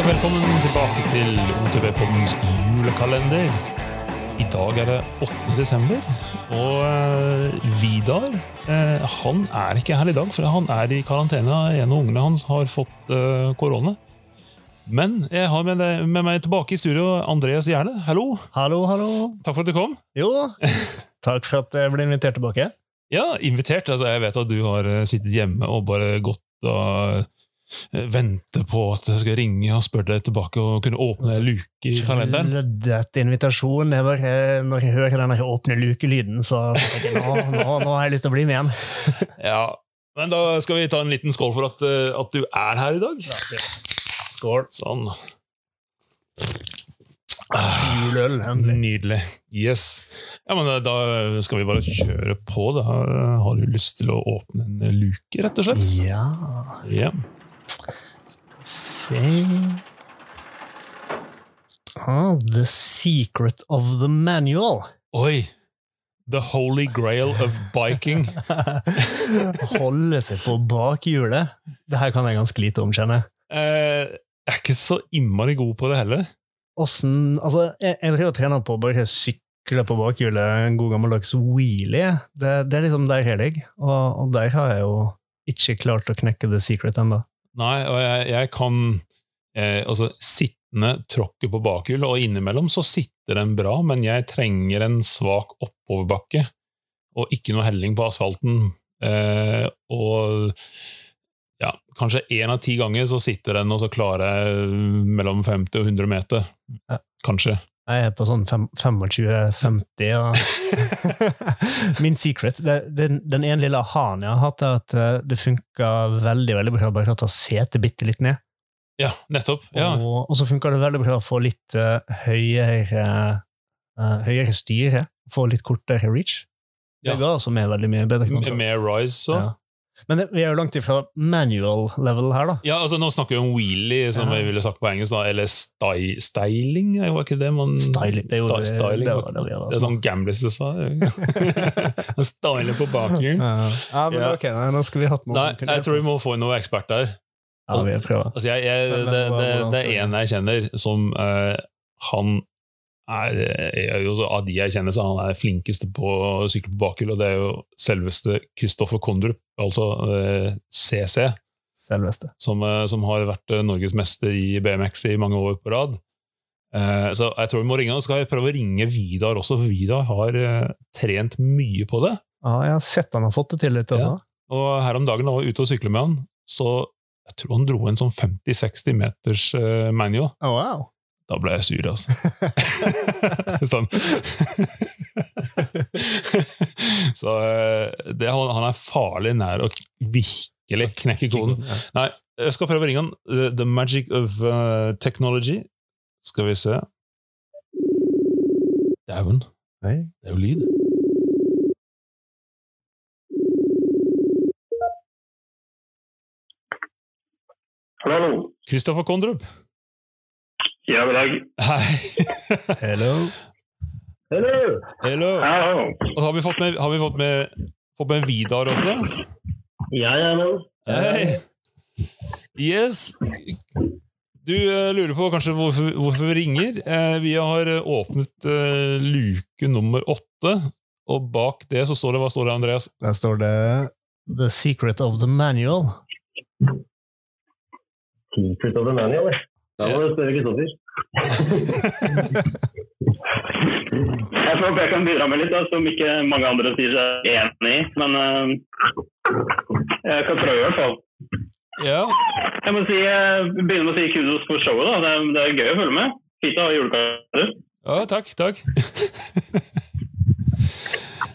og velkommen tilbake til OTB-poddens julekalender. I dag er det 8. desember, og eh, Vidar eh, han er ikke her i dag, for han er i karantene. En av ungene hans har fått eh, korona. Men jeg har med, deg- med meg tilbake i studio Andreas Gjerne. Hallo! Hallo, hallo. Takk for at du kom. Jo, takk for at jeg ble invitert tilbake. Ja, invitert. Altså, jeg vet at du har sittet hjemme og bare gått og eh, venter på at jeg skal ringe og spørre deg tilbake og kunne åpne luke i kalenderen. Dette invitasjon. Jeg bare, når jeg hører den åpne lukelyden, så tenker jeg nå, nå, nå har jeg lyst til å bli med igjen. Ja, men da skal vi ta en liten skål for at, eh, at du er her i dag. Skål. Sånn. Juløl. Nydelig. Yes. Ja, men eh, Da skal vi bare kjøre på. Da har du lyst til å åpne en luke, rett og slett? Ja Ja. Se ah, The secret of the manual. Oi! The holy grail of biking. Holde seg på bakhjulet. Det her kan jeg ganske lite om, kjenner. Eh, jeg er ikke så innmari god på det heller. Åssen Altså, jeg, jeg driver og trener på bare sykle på bakhjulet, en god gammeldags wheelie. Det, det er liksom der jeg ligger, og, og der har jeg jo ikke klart å knekke the secret ennå. Nei, og jeg, jeg kan eh, altså sittende tråkke på bakhjulet, og innimellom så sitter den bra, men jeg trenger en svak oppoverbakke, og ikke noe helling på asfalten. Eh, og ja, kanskje én av ti ganger så sitter den, og så klarer jeg mellom 50 og 100 meter. Ja. Kanskje. Jeg er på sånn 25-50, og Min secret den, den ene lille aha-en jeg har hatt, er at eh, det funka veldig veldig bra bare å ta setet bitte litt ned. Ja, nettopp. Ja. Og, og så funka det veldig bra å få litt uh, høyere, uh, høyere styre, få litt kortere reach. Det Ja. ga altså meg veldig mye bedre kontroll. Med rise, så. Ja. Men vi er jo langt ifra manual level her, da. Ja, altså Nå snakker vi om wheelie, som jeg ville sagt på engelsk, da, eller sty styling, var ikke det man Styling. Det jo styling, det, var- var det vi gjør, Det er sånn gamblers sa. Styler på bakgrunn. Ja. ja, men Ja. ok, nei, nå skal vi hatt noe Nei, jeg tror vi må få noen eksperter. Ja, vi prøver. Altså, jeg, jeg, det, det, det er vi- en jeg kjenner som uh, Han er, er jo Av de jeg kjenner, så han er flinkeste på å sykle på bakhjul, og det er jo selveste Kristoffer Kondrup, altså eh, CC, Selveste. som, eh, som har vært norgesmester Norges mester i BMX i mange år på rad. Eh, så jeg tror vi må ringe, så skal jeg prøve å ringe Vidar også, for Vidar har eh, trent mye på det. Ja, jeg har sett han har fått det til litt, altså. Og her om dagen da jeg var ute og sykle med han, så jeg tror han dro en sånn 50-60 meters uh, manual. Oh, wow. Da ble jeg sur, altså. sånn. så eh, det, han, han er farlig nær å virkelig knekke koden. Nei, jeg skal prøve å ringe han. The, the magic of uh, technology. Skal vi se. Dæven, det er jo lyd. Hallo. Kristoffer Kondrup. Ja, god dag. Hei. Hello. Hello. Hello. Hello. Og har vi fått med, har vi fått med, fått med Vidar også? Ja, ja, men. Hei! Yes! Du eh, lurer på kanskje hvorfor, hvorfor vi ringer. Eh, vi har eh, åpnet eh, luke nummer åtte, og bak det så står det Hva står det, Andreas? Der står det The secret of the manual. Secret of the manual, det. Da må du spørre Kristoffer. Jeg får håpe jeg kan bidra med litt, da, som ikke mange andre sier seg enig i. Men uh, jeg kan prøve i hvert fall. Ja. Jeg må si, eh, begynne med å si kudos for showet. da. Det er, det er gøy å følge med. Fint å ha julekalender. ja takk, takk.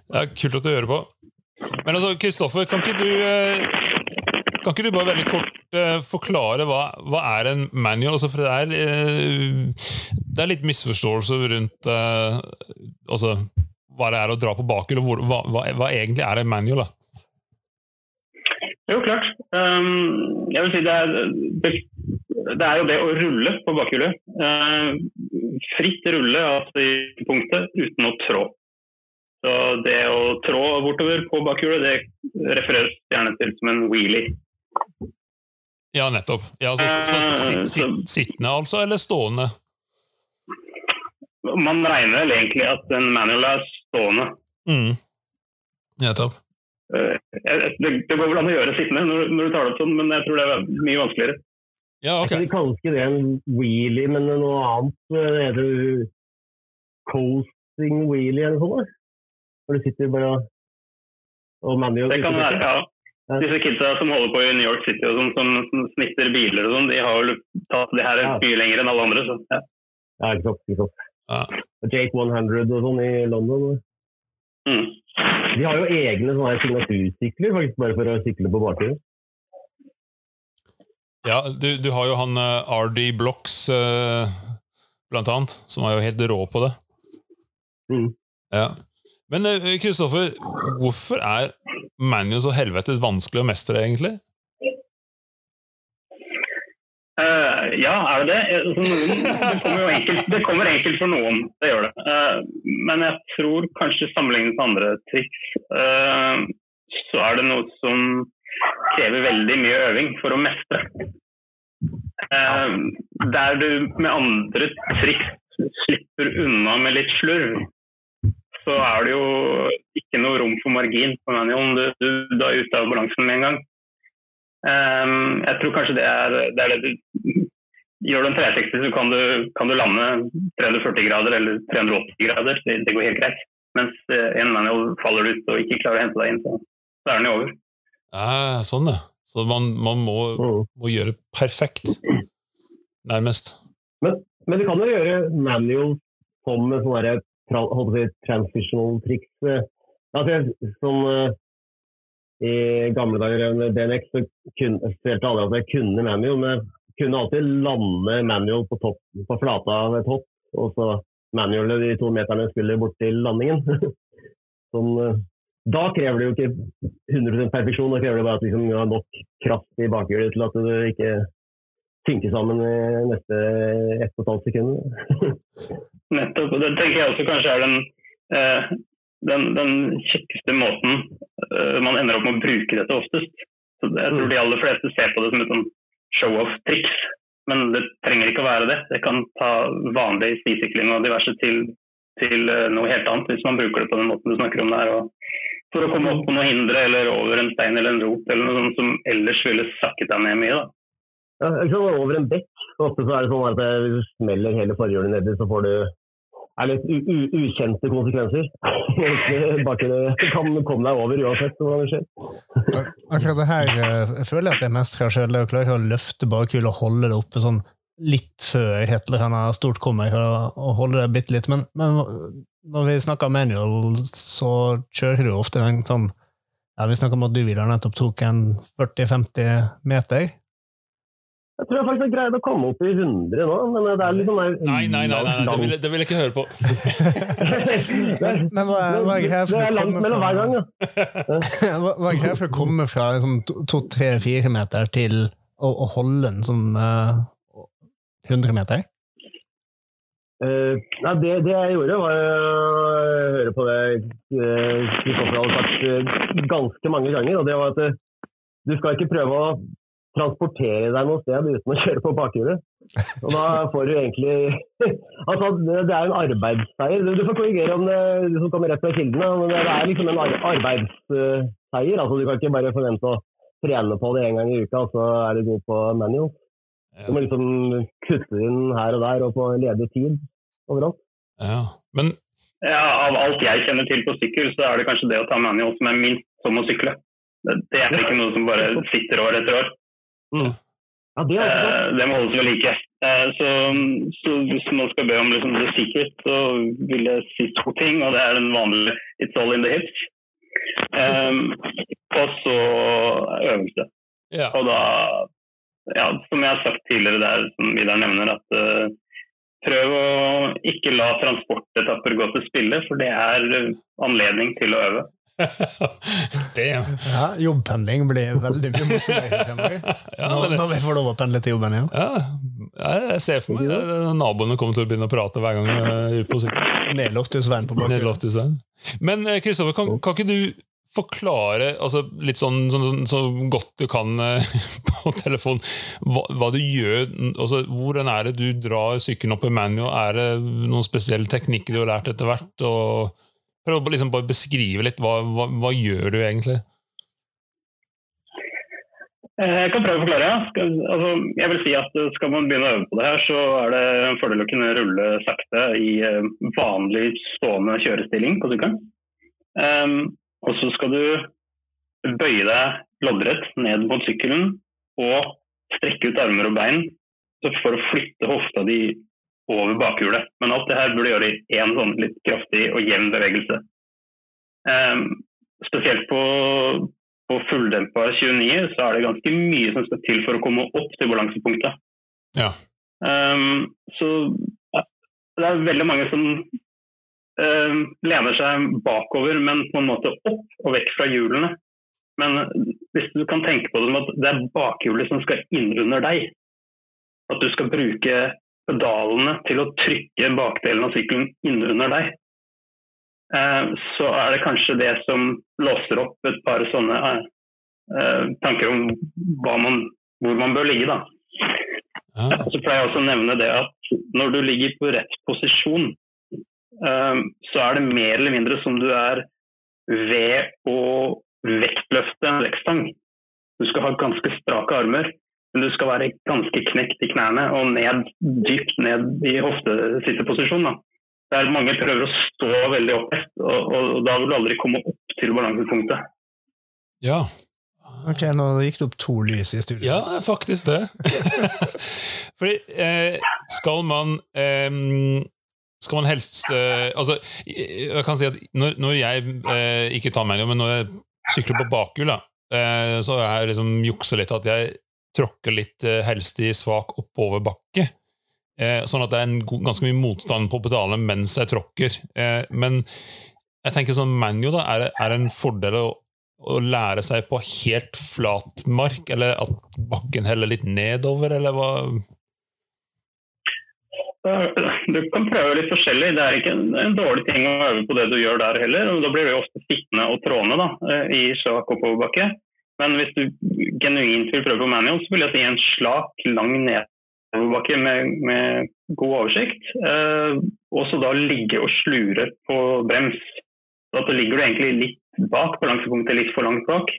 det er kult at du hører på. Men altså, Kristoffer, kan ikke du eh, Kan ikke du bare veldig kort eh, forklare hva, hva er en manual? Altså, for det er, eh, det er litt misforståelse rundt eh, altså, hva det er å dra på bakhjul, og hvor, hva, hva, hva egentlig er en manual? da? Jo, klart. Um, jeg vil si det er, det, er jo det å rulle på bakhjulet. Fritt rulle altså i punktet uten å trå. Så det å trå bortover på bakhjulet, det refereres gjerne til som en wheelie. Ja, nettopp. Ja, så, så, så, sit, sit, sittende, altså, eller stående? Man regner vel egentlig at en manual er stående. Mm. Nettopp. Eh, jeg- Det, det går vel an å gjøre sittende når, når du tar det opp sånn, men jeg tror det er mye vanskeligere. Ja, ok. Vi kaller ikke det en wheelie, men noe annet. eh, Det heter coasting wheelie eller noe sånt. Når du sitter bare og- og manual. Det kan være, ja. Ja. Disse kidsa som holder på i New York City og sånn, som, som snitter biler og sånn, de har vel tatt det her Ja. mye lenger enn alle andre. Så, ja. Ja, ikke sant. Ikke sant. Ja. Jake 100 og sånn i London. mm. De har jo egne sånne signatursykler faktisk bare for å sykle på bakhjulet. Ja, du, du har jo han eh, RD Blocks, eh, blant annet, som er jo helt rå på det. Mm. Ja. Men eh, Kristoffer, hvorfor er manual så helvetes vanskelig å mestre, egentlig? Uh, ja, er det det? Eh, Noen, det, kommer enkelt, det kommer enkelt for noen, det gjør det. Uh, men jeg tror kanskje sammenlignet med andre triks, uh, så er det noe som krever veldig mye øving for å mestre. Der du med andre triks slipper unna med litt slurv, så er det jo ikke noe rom for margin på manualen. Du, du, du er ute av balansen med en gang. Um, jeg tror kanskje det er det, er det du Gjør du en 360, så kan du, kan du lande 340 grader eller 380 grader. Det, det går helt greit. Mens eh, en manual faller ut og ikke klarer å hente deg inn, så, så er den jo over. Eh, sånn, ja. Så man, man må, Mm. må gjøre perfekt, nærmest. Men du kan jo gjøre manual som med sånne transitional triks. eh. Altså, som eh, i gamle dager med BNX så kunne, følte aldri at jeg kunne manual, men jeg kunne alltid lande manual på, topp, på flata av et hopp, og så manualet de to meterne skulle bort til landingen. Sånn, eh, da krever det jo ikke 100 perfeksjon, da krever det bare at liksom, du har nok kraft i bakhjulet til at du ikke synker sammen i neste ett og et halvt sekund. Nettopp. og Det tenker jeg også kanskje er den, eh, den, den kjekkeste måten eh, man ender opp med å bruke dette oftest. Så jeg tror de aller fleste ser på det som et sånn show-off-triks, men det trenger ikke å være det. Det kan ta vanlig stisykling og diverse til, til eh, noe helt annet, hvis man bruker det på den måten du snakker om. Og for å komme opp på noe hindre eller over en stein eller en rot eller noe sånt som ellers ville sakket deg ned mye. da. Ja, ikke sant, over en bekk, ofte så er det sånn at hvis du smeller hele forhjulet nedi, så får du er litt ukjente konsekvenser. Bare det kan komme deg over uansett hva det skjer. Akkurat det her eh, jeg føler jeg at jeg mestrer sjøl. Det å klare å løfte bakhjulet og holde det oppe sånn litt før et eller annet stort kommer, og holde det bitte litt. Men, men når vi snakker manual, så kjører du ofte en sånn ja, Vi snakker om at du Vidar, nettopp tok en 40-50 meter. Jeg tror jeg faktisk har greid å komme opp i 100 nå, men det er litt sånn der Nei, nei, nei, nei, det, vil, jeg- det vil jeg ikke høre på. Men, men hva, hva er greia Det for er å langt komme mellom hver gang, ja. hva, er greia for å komme fra liksom, to-tre-fire meter til å, å holde en sånn uh, 100 meter? Uh, nei, det, det jeg gjorde, var å høre på det eh, hadde sagt uh, ganske mange ganger. og det var at eh, Du skal ikke prøve å transportere deg noe sted uten å kjøre på bakhjulet. Og da får du egentlig altså, Det er en arbeidsseier. Du, får korrigere om det du som kommer rett fra kildene, men det er liksom en ar arbeidsseier. altså Du kan ikke bare forvente å trene på det én gang i uka, og så er du god på manual. Du må liksom kutte inn her og der og på ledig tid overalt. Ja. Men Ja, Av alt jeg kjenner til på sykkel, så er det kanskje det å ta manual som er minst som å sykle. Det det er ikke noe som bare sitter år etter år. Ja, det er. Eh, Det må holdes ved like. Eh, Så, så hvis man skal be om liksom det sikkert, så vil jeg si to ting. og Det er den vanlige 'it's all in the hips'. Eh, og så øvelse. ja. Og da, ja, som jeg har sagt tidligere der, som Vidar nevner, at uh, prøv å ikke la transportetapper gå til spille, for det er anledning til å øve. Damn. Ja, jobbpendling blir veldig mye morsommere. Ja, Når, når vi får lov å pendle til jobben igjen. ja, jeg ser for meg det. Naboene kommer til å begynne å prate hver gang jeg er ute på sykkel. Med Loftusveien på Men eh, Kristoffer, kan, kan ikke du forklare altså litt sånn, sånn, sånn så godt du kan eh, på telefon hva, hva du gjør? altså Hvordan er det du drar sykkelen opp i manual? Er det noen spesielle teknikker du har lært etter hvert? og Prøv å liksom bare beskrive litt. Hva, hva, hva gjør du egentlig? Eh, jeg kan prøve å forklare. Ja. Altså, jeg vil si at Skal man begynne å øve på det her, så er det en fordel å kunne rulle sakte i eh, vanlig stående kjørestilling på sykkelen. Um, og så skal du bøye deg loddrett ned mot sykkelen og strekke ut armer og bein for å flytte hofta di over bakhjulet. Men alt det her burde gjøre i én sånn litt kraftig og jevn bevegelse. Um, spesielt på, på fulldempa 29 så er det ganske mye som skal til for å komme opp til balansepunktet. Ja. Um, så det er veldig mange som um, lener seg bakover, men på en måte opp og vekk fra hjulene. Men hvis du kan tenke på det som at det er bakhjulet som skal inn under deg, at du skal bruke pedalene til å trykke bakdelen av sykkelen innunder deg, uh, så er det kanskje det som låser opp et par sånne uh, tanker om man, hvor man bør ligge. da. Så pleier jeg også å nevne det at når du ligger på rett posisjon, så er det mer eller mindre som du er ved å vektløfte en vektstang. Du skal ha ganske strake armer, men du skal være ganske knekt i knærne og ned, dypt ned i hoftesitteposisjon. Der mange prøver å stå veldig oppreist, og, og da vil du aldri komme opp til balansepunktet. ja. Ok, nå gikk det opp to lys i studio. Ja, faktisk det. Fordi eh, skal man eh, Skal man helst eh, Altså, jeg kan si at når, når jeg eh, ikke tar manual, men når jeg sykler på bakhjul, da, eh, så har jeg liksom juksa litt at jeg tråkker litt eh, helst i svak oppoverbakke. Eh, sånn at det er god, ganske mye motstand på pedalene mens jeg tråkker. Eh, men jeg tenker sånn manual da, er, er en fordel å å lære seg på helt flat mark, eller at bakken heller litt nedover, eller hva? Du kan prøve litt forskjellig. Det er ikke en, en, dårlig ting å øve på det du gjør der heller. Da blir du ofte sittende og trådende da, i svak oppoverbakke. Men hvis du genuint vil prøve på manual, så vil jeg si en slak, lang nedoverbakke med, med god oversikt. Eh, og så da ligge og slure på brems. Da ligger du egentlig litt bak balansepunktet, litt for langt bak.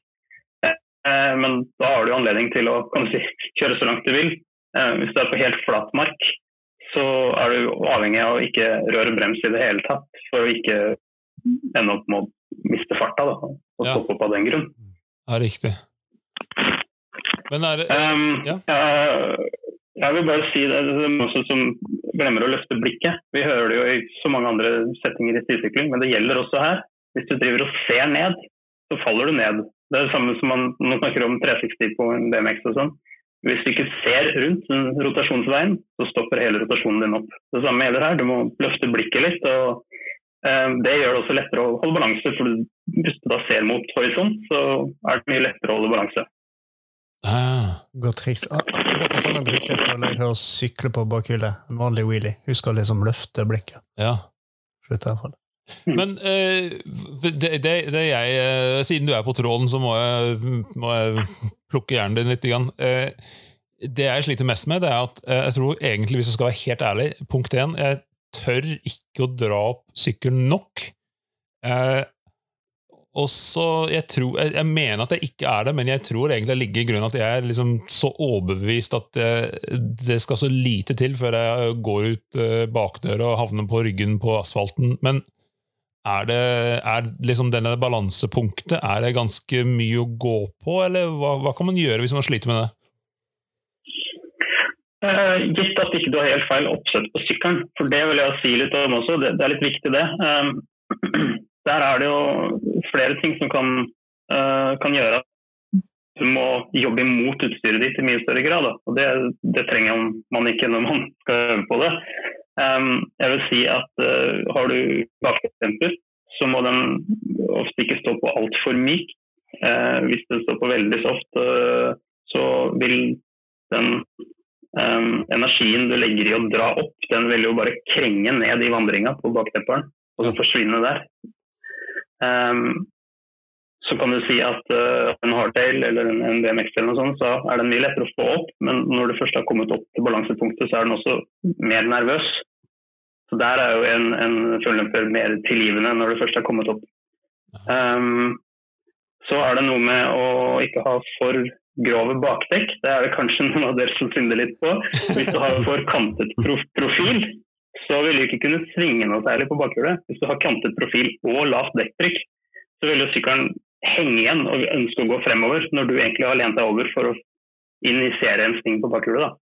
Eh, men da har du anledning til å si, kjøre så langt du vil. Eh, hvis du er på helt flat mark, så er du avhengig av å ikke røre brems i det hele tatt, for å ikke ende opp med å miste farta da, og stoppe opp av den grunn. Ja, riktig. Men er det Um, ja. jeg, vil bare si det, det er noen som glemmer å løfte blikket. Vi hører det jo i så mange andre settinger i stilsykling, men det gjelder også her. Hvis du driver og ser ned, så faller du ned. Det er det samme som man, man snakker om 360 på en BMX og sånn. Hvis du ikke ser rundt den rotasjonsveien, så stopper hele rotasjonen din opp. Det samme gjelder her. Du må løfte blikket litt. og Det gjør det også lettere å holde balanse. for Hvis du da ser mot horisont, så er det mye lettere å holde balanse. ah, Godt triks. Ah, Akkurat det samme brukte jeg for å lære å sykle på bakhjulet. En vanlig wheelie. Husk å liksom løfte blikket. ja. Slutt i hvert fall. Men eh, det, det, det jeg, eh, siden du er på tråden, så må jeg, må jeg plukke hjernen din litt. Grann. Eh, det jeg sliter mest med, det er at eh, jeg tror egentlig, hvis jeg skal være helt ærlig, punkt én, jeg tør ikke å dra opp sykkelen nok. Eh, og så, jeg, jeg, jeg mener at jeg ikke er det, men jeg tror egentlig det ligger i grunnen at jeg er liksom så overbevist at eh, det skal så lite til før jeg går ut eh, bakdøra og havner på ryggen på asfalten. Men er det er liksom denne balansepunktet er det ganske mye å gå på, eller hva, hva kan man gjøre hvis man sliter med det? Eh, gitt at ikke du har helt feil oppsett på sykkelen, for det vil jeg si litt om også, det, er litt viktig det. Um, der er det jo flere ting som kan, eh, kan gjøre at du må jobbe imot utstyret ditt i mye større grad. Og det, det trenger man ikke når man skal øve på det. Um, jeg vil si at eh, har du bakdemper, så må den ofte ikke stå på altfor myk. Hvis den står på veldig soft, så vil den Um, energien du legger i å dra opp, den vil jo bare krenge ned i vandringa på baktepperen, og så forsvinne der. Um, så kan du si at uh, en hardtail eller en, en BMX eller noe sånt, så er den mye lettere å få opp. Men når du først har kommet opp til balansepunktet, så er den også mer nervøs. Så der er jo en, en følgemper mer tilgivende når du først har kommet opp. Um, så er det noe med å ikke ha for grove bakdekk. Det er det kanskje noen av dere som synder litt på. Hvis du har for kantet profil, så vil du ikke kunne svinge noe særlig på bakhjulet. Hvis du har kantet profil og lavt dekktrykk, så vil jo sykkelen henge igjen og ønske å gå fremover, når du egentlig har lent deg over for å initiere en sving på bakhjulet.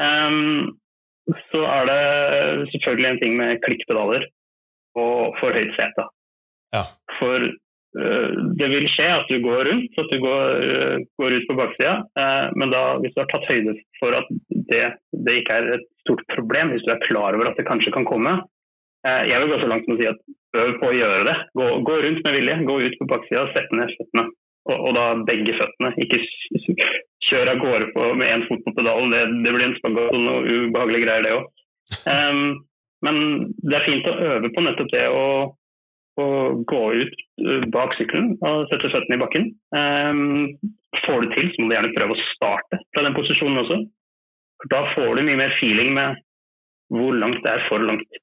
Um, så er det selvfølgelig en ting med klikkpedaler og for høyt sete. Ja. For det vil skje at du går rundt, at du går, uh, går ut på baksida. Uh, men da, hvis du har tatt høyde for at det, det, ikke er et stort problem, hvis du er klar over at det kanskje kan komme, jeg vil gå så langt som å si at Øv på å gjøre det. Gå, gå, rundt med vilje. Gå ut på baksida sett ned føttene. Og, og, da begge føttene. Ikke kjør av gårde på, med én fot på pedalen. Det, det blir en spagat og noe ubehagelige greier, det òg. Um, men det er fint å øve på nettopp det å, å gå ut uh, bak sykkelen og sette føttene i bakken. Um, får du til, så må du gjerne prøve å starte fra den posisjonen også. For da får du mye mer feeling med hvor langt det er for langt.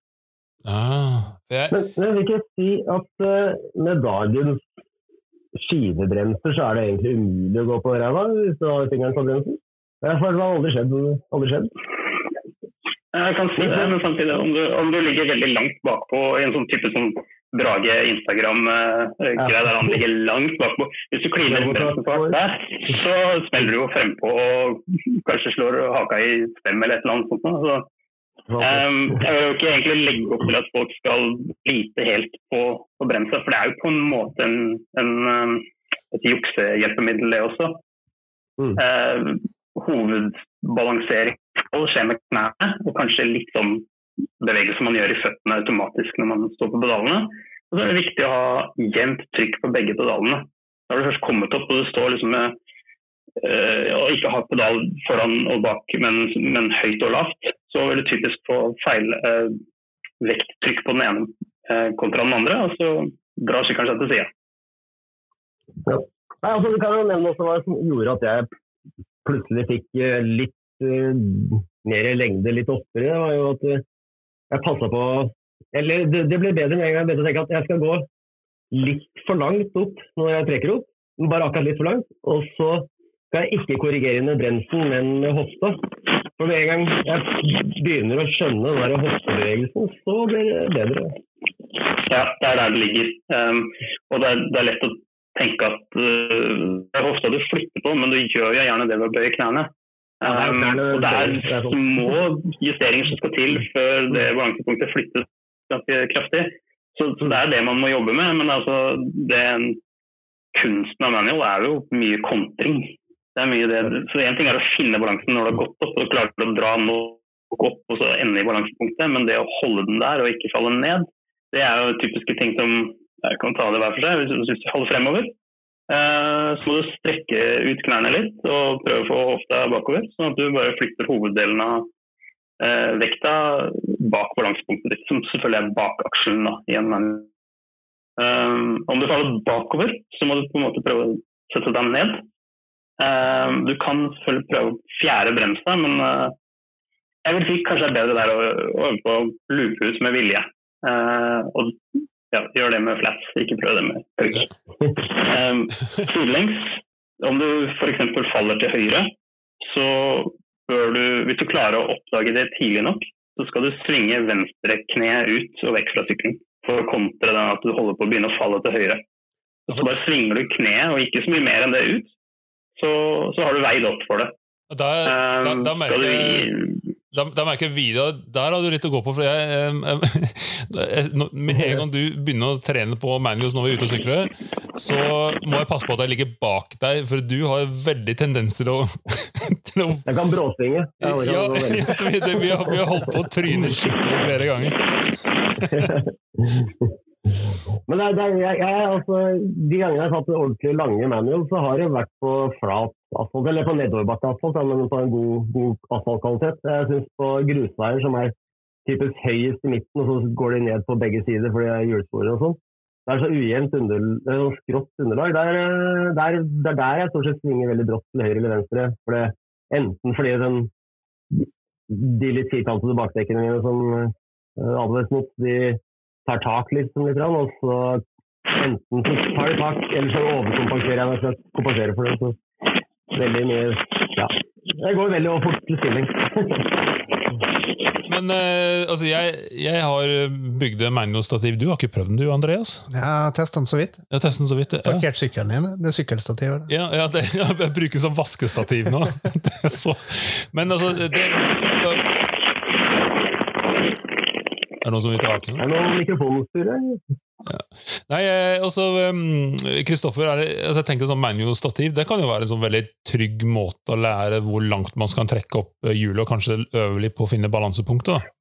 Ah, jeg... Men, men jeg vil ikke si at uh, med dagens skivebremser så er det egentlig umulig å gå på ræva hvis du har fingeren på bremsen. Det har aldri skjedd. Aldri skjedd. Jeg kan si det, men samtidig, om du, om du ligger veldig langt bakpå i en sånn type sånn Brage Instagram-greie uh, der han ligger langt bakpå Hvis du kliner bremsen for der, så smeller du jo frempå og kanskje slår haka i stem eller et eller annet sånt. Så Um, jeg vil jo ikke egentlig legge opp til at folk skal lite helt på, på bremsa, for det er jo på en måte en, en, um, et juksehjelpemiddel, det også. Mm. Uh, hovedbalansering skal skje med knærne, og kanskje litt sånn bevegelse man gjør i føttene automatisk når man står på pedalene. Og så er det viktig å ha jevnt trykk på begge pedalene. Når du først kommet opp og du står liksom med øh, og ikke har pedal foran og bak, men, men høyt og lavt, så vil du typisk få feil øh, vekttrykk på den ene øh, kontra den andre, og så drar sykkelen seg til sida. Ja. Altså, du kan jo nevne også hva som gjorde at jeg plutselig fikk litt mer lengde litt oftere. Det var jo at jeg passa på Eller det, det, ble bedre med en gang jeg begynte å tenke at jeg skal gå litt for langt opp når jeg trekker opp. Bare akkurat litt for langt. Og så skal jeg ikke korrigere med bremsen, men med hofta. For med en gang jeg begynner å skjønne den der hoftebevegelsen, så blir det bedre. Ja, det er der det ligger. Um, og det er, det er, lett å tenke at uh, det er hofta du flytter på, men du gjør jo gjerne det ved å bøye knærne. Um, og det er små justeringer som skal til før det balansepunktet flyttes ganske kraftig. Så, så, det er det man må jobbe med. Men altså, det, kunsten av manual er jo mye kontring. Det er mye det. Så Én ting er å finne balansen når det har gått opp, og klare å dra nok opp og så ende i balansepunktet, men det å holde den der og ikke falle ned, det er jo typiske ting som jeg kan ta det hver for seg. Hvis, du holder fremover, så må du strekke ut knærne litt og prøve å få hofta bakover, sånn at du bare flytter hoveddelen av eh, vekta bak balansepunktet ditt, som selvfølgelig er bak akselen da, i en manual. Um, om du faller bakover, så må du på en måte prøve å sette deg ned du kan selvfølgelig prøve å fjære bremsa, men jeg vil si kanskje det er bedre der å øve på å loope ut med vilje. Og ja, gjør det med flats, ikke prøv det med høyre. Um, sidelengs, om du f.eks. faller til høyre, så bør du, hvis du klarer å oppdage det tidlig nok, så skal du svinge venstre kne ut og vekk fra sykkelen for å kontre den at du holder på å begynne å falle til høyre. Så bare svinger du kneet og ikke så mye mer enn det ut, så, så har du veid opp for det. Da, da, da, merker merker, da, da merker vi Der har du litt å gå på. for jeg, Med en gang du begynner å trene på manuals når vi er ute og sykler, så må jeg passe på at jeg ligger bak deg, for du har veldig tendens til å, til å Jeg kan bråsvinge. Ja, vi, vi, har, vi har holdt på å tryne skikkelig flere ganger. Men det, det, jeg, jeg, altså, de gangene jeg har tatt ordentlig lange manual, så har det vært på flat asfalt, eller på nedoverbakkeasfalt, men på en god, god asfaltkvalitet. Jeg syns på grusveier som er typisk høyest i midten, og så går de ned på begge sider fordi det er hjulsporer og sånn, det er så ujevnt under, er sånn skrått underlag. Det er, der, det, er, det er der jeg stort sett svinger veldig brått til høyre eller venstre. For det, enten fordi den, de litt firkantede bakdekkene mine som uh, advares mot, de tar tak liksom litt, og så enten så tar de tak, eller så overkompenserer jeg meg for kompenserer kompensere for det. Så veldig mye Ja. Det går veldig fort til stilling. Men eh, altså, jeg, jeg har bygd en manualstativ. Du har ikke prøvd den, du, Andreas? Jeg har testa den så vidt. Jeg har testet den så vidt. Ja. Parkert sykkelen din. Det er sykkelstativet. Ja, ja, det, jeg bruker den som vaskestativ nå. Det er så. Men altså det, Er det noen som vil ta haken? Det er noen mikrofonstyrer? Ja. Nei, eh, også Kristoffer, er altså jeg tenker sånn manual-stativ Det kan jo være en sånn veldig trygg måte å lære hvor langt man skal trekke opp eh, hjulet, og kanskje øve litt på å finne balansepunktet.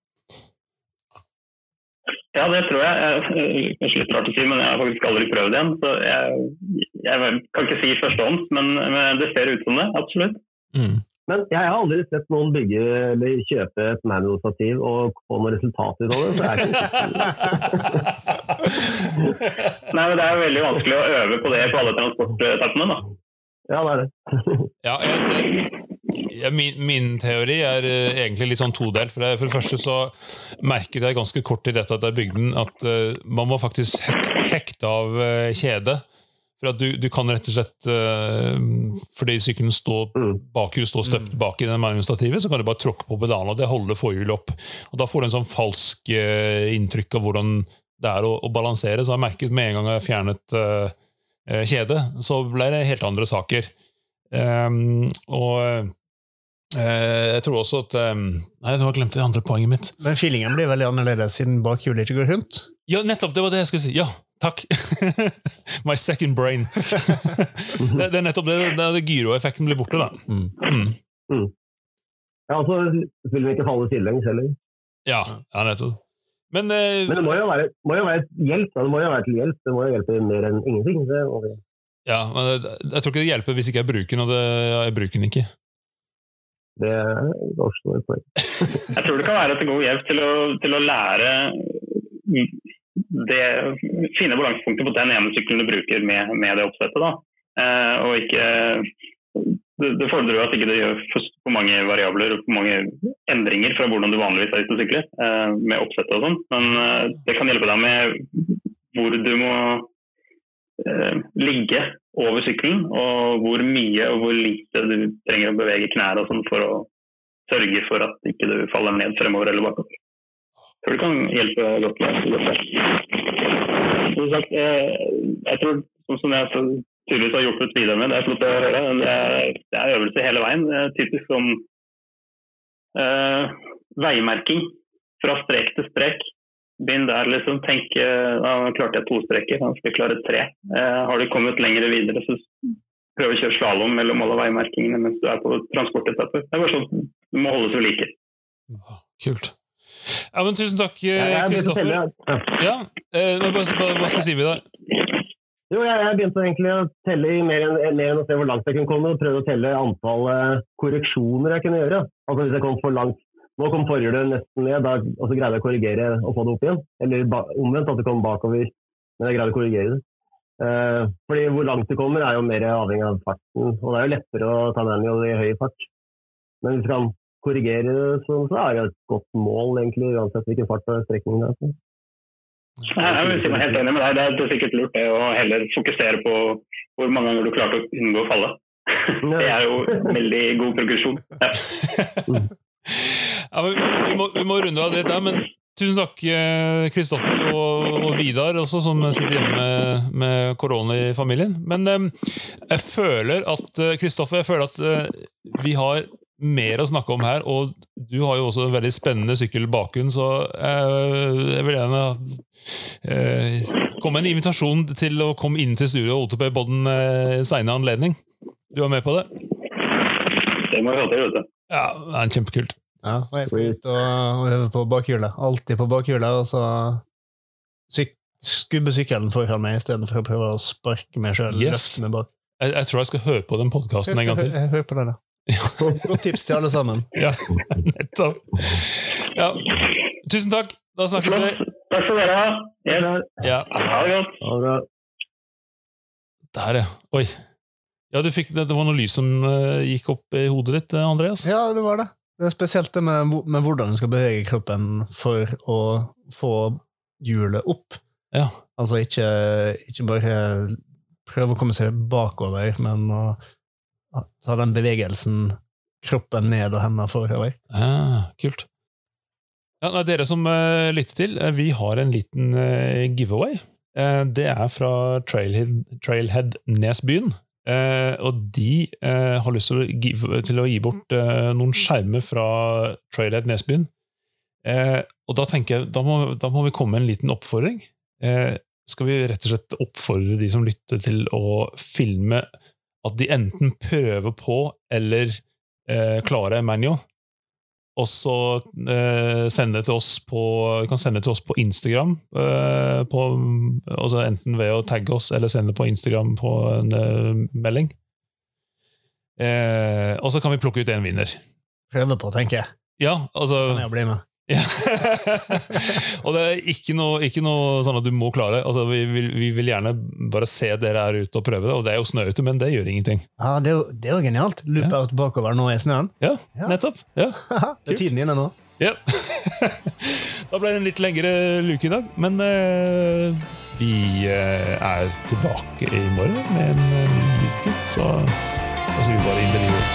Ja, det tror jeg. jeg kanskje litt rart å si, men jeg har faktisk aldri prøvd igjen. Så jeg, jeg kan ikke si førstehånds, men, men det ser ut som det. Absolutt. Mm. Men jeg har aldri sett noen bygge eller kjøpe et manual-stativ og få noe resultat ut av det. Så er det Nei, men Det er veldig vanskelig å øve på det på alle transportetappene. da. Ja, det er det. Ja, jeg, jeg, min, min teori er uh, egentlig litt sånn todelt. For, det, for det første så merket jeg ganske kort i dette at jeg bygde den, at uh, man må faktisk hek, hekte av uh, kjede. For at du, du kan rett og slett uh, Fordi sykkelen står bakhjul bakhjulet står støpt bak i stativet, så kan du bare tråkke på pedalen, og det holder forhjulet opp. Og Da får du en sånn falsk uh, inntrykk av hvordan det er å, å balansere. Så jeg merket med en gang jeg fjernet uh, kjedet, kjede, så ble det helt andre saker. Um, og eh, jeg tror også at ehm, Nei, nå glemt jeg andre poenget mitt. Men feelingen blir veldig annerledes siden bakhjulet ikke går rundt. Ja, nettopp! Det var det jeg skulle si. Ja, takk! My second brain. det, det er nettopp det. det, det Gyroeffekten blir borte, da. Mm. Ja, altså så vil vi ikke falle sidelengs heller. Ja, ja, nettopp. Men, eh, Men det må jo være, må jo være hjelp. Da. Det må jo være til hjelp. Det må jo hjelpe mer enn ingenting. Det og... ja, men jeg, jeg tror ikke det hjelper hvis ikke jeg bruker den, og det, jeg bruker den ikke. Det er også et poeng. Jeg tror det kan være til god hjelp til å, til å lære det, finne balansepunktet på den ene sykkelen du bruker med, med det oppsettet. Eh, og ikke det, det fordrer at ikke det gjør for, mange variabler og for mange endringer fra hvordan du vanligvis er ute og sykler, eh, med oppsettet og sånn. Men eh, det kan hjelpe deg med hvor du må eh, ligge over sykkelen, og hvor mye og hvor lite du trenger å bevege knærne for å sørge for at ikke du faller ned fremover eller bakover. Tror det kan hjelpe godt med dette. Som sagt, eh, jeg tror, sånn som jeg tydeligvis har hjulpet videre med, det er flott å høre, det er, det er øvelse hele veien. Typisk som uh, veimerking fra strek til strek. Begynn der, liksom. Tenk eh, da klarte jeg to streker, da skal jeg klare tre. Eh, har du kommet lenger videre, så prøv å kjøre slalåm mellom alle veimerkingene mens du er på transportetapper. Det er bare sånn du må holdes ved like. Kult. Ja, men Tusen takk, å Kristoffer. Ja. Eh, hva, hva, hva skal vi si, da? Jo, jeg, jeg begynte egentlig å telle i mer enn, mer enn å se hvor langt jeg kunne komme, og prøvde å telle antall eh, korreksjoner jeg kunne gjøre. Altså hvis jeg kom for langt Nå kom forhjulet nesten ned, da, og så greide jeg å korrigere og få det opp igjen. Eller omvendt, at det kom bakover, men jeg greide å korrigere det. Eh, fordi hvor langt du kommer, er jo mer avhengig av farten. Og det er jo lettere å ta manual i høy fart. Men hvis du kan korrigere det, så, så er det et godt mål, egentlig, uansett hvilken fart på strekningen det er. Jeg jeg vil si meg helt enig med deg. Det er- er sikkert lurt det å heller fokusere på hvor mange ganger du klarte å unngå å falle. Det er jo veldig god progresjon. Ja. Ja, vi, må, vi må runde av det der, men tusen takk, eh, Kristoffer og, og Vidar også, som sitter hjemme med, med korona i familien. Men eh, jeg føler at eh, Kristoffer, jeg føler at vi har mer å snakke om her, og du har jo også en veldig spennende sykkelbakgrunn, så eh, jeg vil gjerne eh, komme med en invitasjon til å komme inn til studio og OTP på eh, seine anledning. Du er med på det? Det må vi få til, vet du. Ja, det er kjempekult. Ja, og jeg skal ut og, øve på bakhjulet. Alltid på bakhjulet, og så syk, skubbe sykkelen foran meg istedenfor å prøve å sparke meg sjøl. Yes. bak. Jeg, jeg tror jeg skal høre på den podkasten en gang til. Hør, hør på den, da. Godt tips til alle sammen. Ja, nettopp. Ja. Tusen takk. Da snakkes vi. Takk skal dere ha. Ja, Ha det godt. Ha det der, ja. Oi. Ja, du fikk, det, var noe lys som eh, gikk opp i hodet ditt, eh, Andreas? Ja, det var det. Det er spesielt det med, med hvordan du skal bevege kroppen for å få hjulet opp. Ja. Altså ikke, ikke bare prøve å komme seg bakover, men å ta den bevegelsen kroppen ned og hendene forover. Ah, kult. Ja, nei, dere som uh, lytter til, eh, vi har en liten uh, giveaway. Det er fra Trailhead, Trailhead Nesbyen. Og de har lyst til å, give, til å gi bort noen skjermer fra Trailhead Nesbyen. Og da tenker jeg, da må, da må vi komme med en liten oppfordring. Skal vi rett og slett oppfordre de som lytter til å filme at de enten prøver på eller eh, klarer Manjo. og så eh, sende det til oss på Du kan sende til oss på Instagram. Eh, på, altså enten ved å tagge oss eller sende på Instagram på en eh, melding. Eh, og så kan vi plukke ut en vinner. Prøve på, tenker jeg. Ja, altså Kan jeg bli med? Ja. Og det er ikke noe, ikke noe sånn at du må klare det. Altså, vi, vil, vi vil gjerne bare se dere er ute og prøve det. Og det er jo snø ute, men det gjør ingenting. Ja, Det er jo, det er jo genialt. Loop Ja. out bakover nå i snøen. Ja, Ja. nettopp. Ja. det er tiden inne nå. Ja. da ble det en litt lengre luke i dag, men uh, vi uh, er tilbake i morgen med en eh, ny uke. Så altså, vi bare inn til livet.